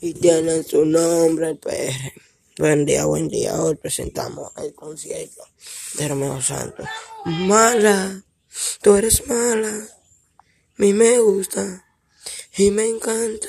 y tienen su nombre el PR. Buen día, buen día. Hoy presentamos el concierto de Romeo Santos. Mala, tú eres mala, a mí me gusta y me encanta.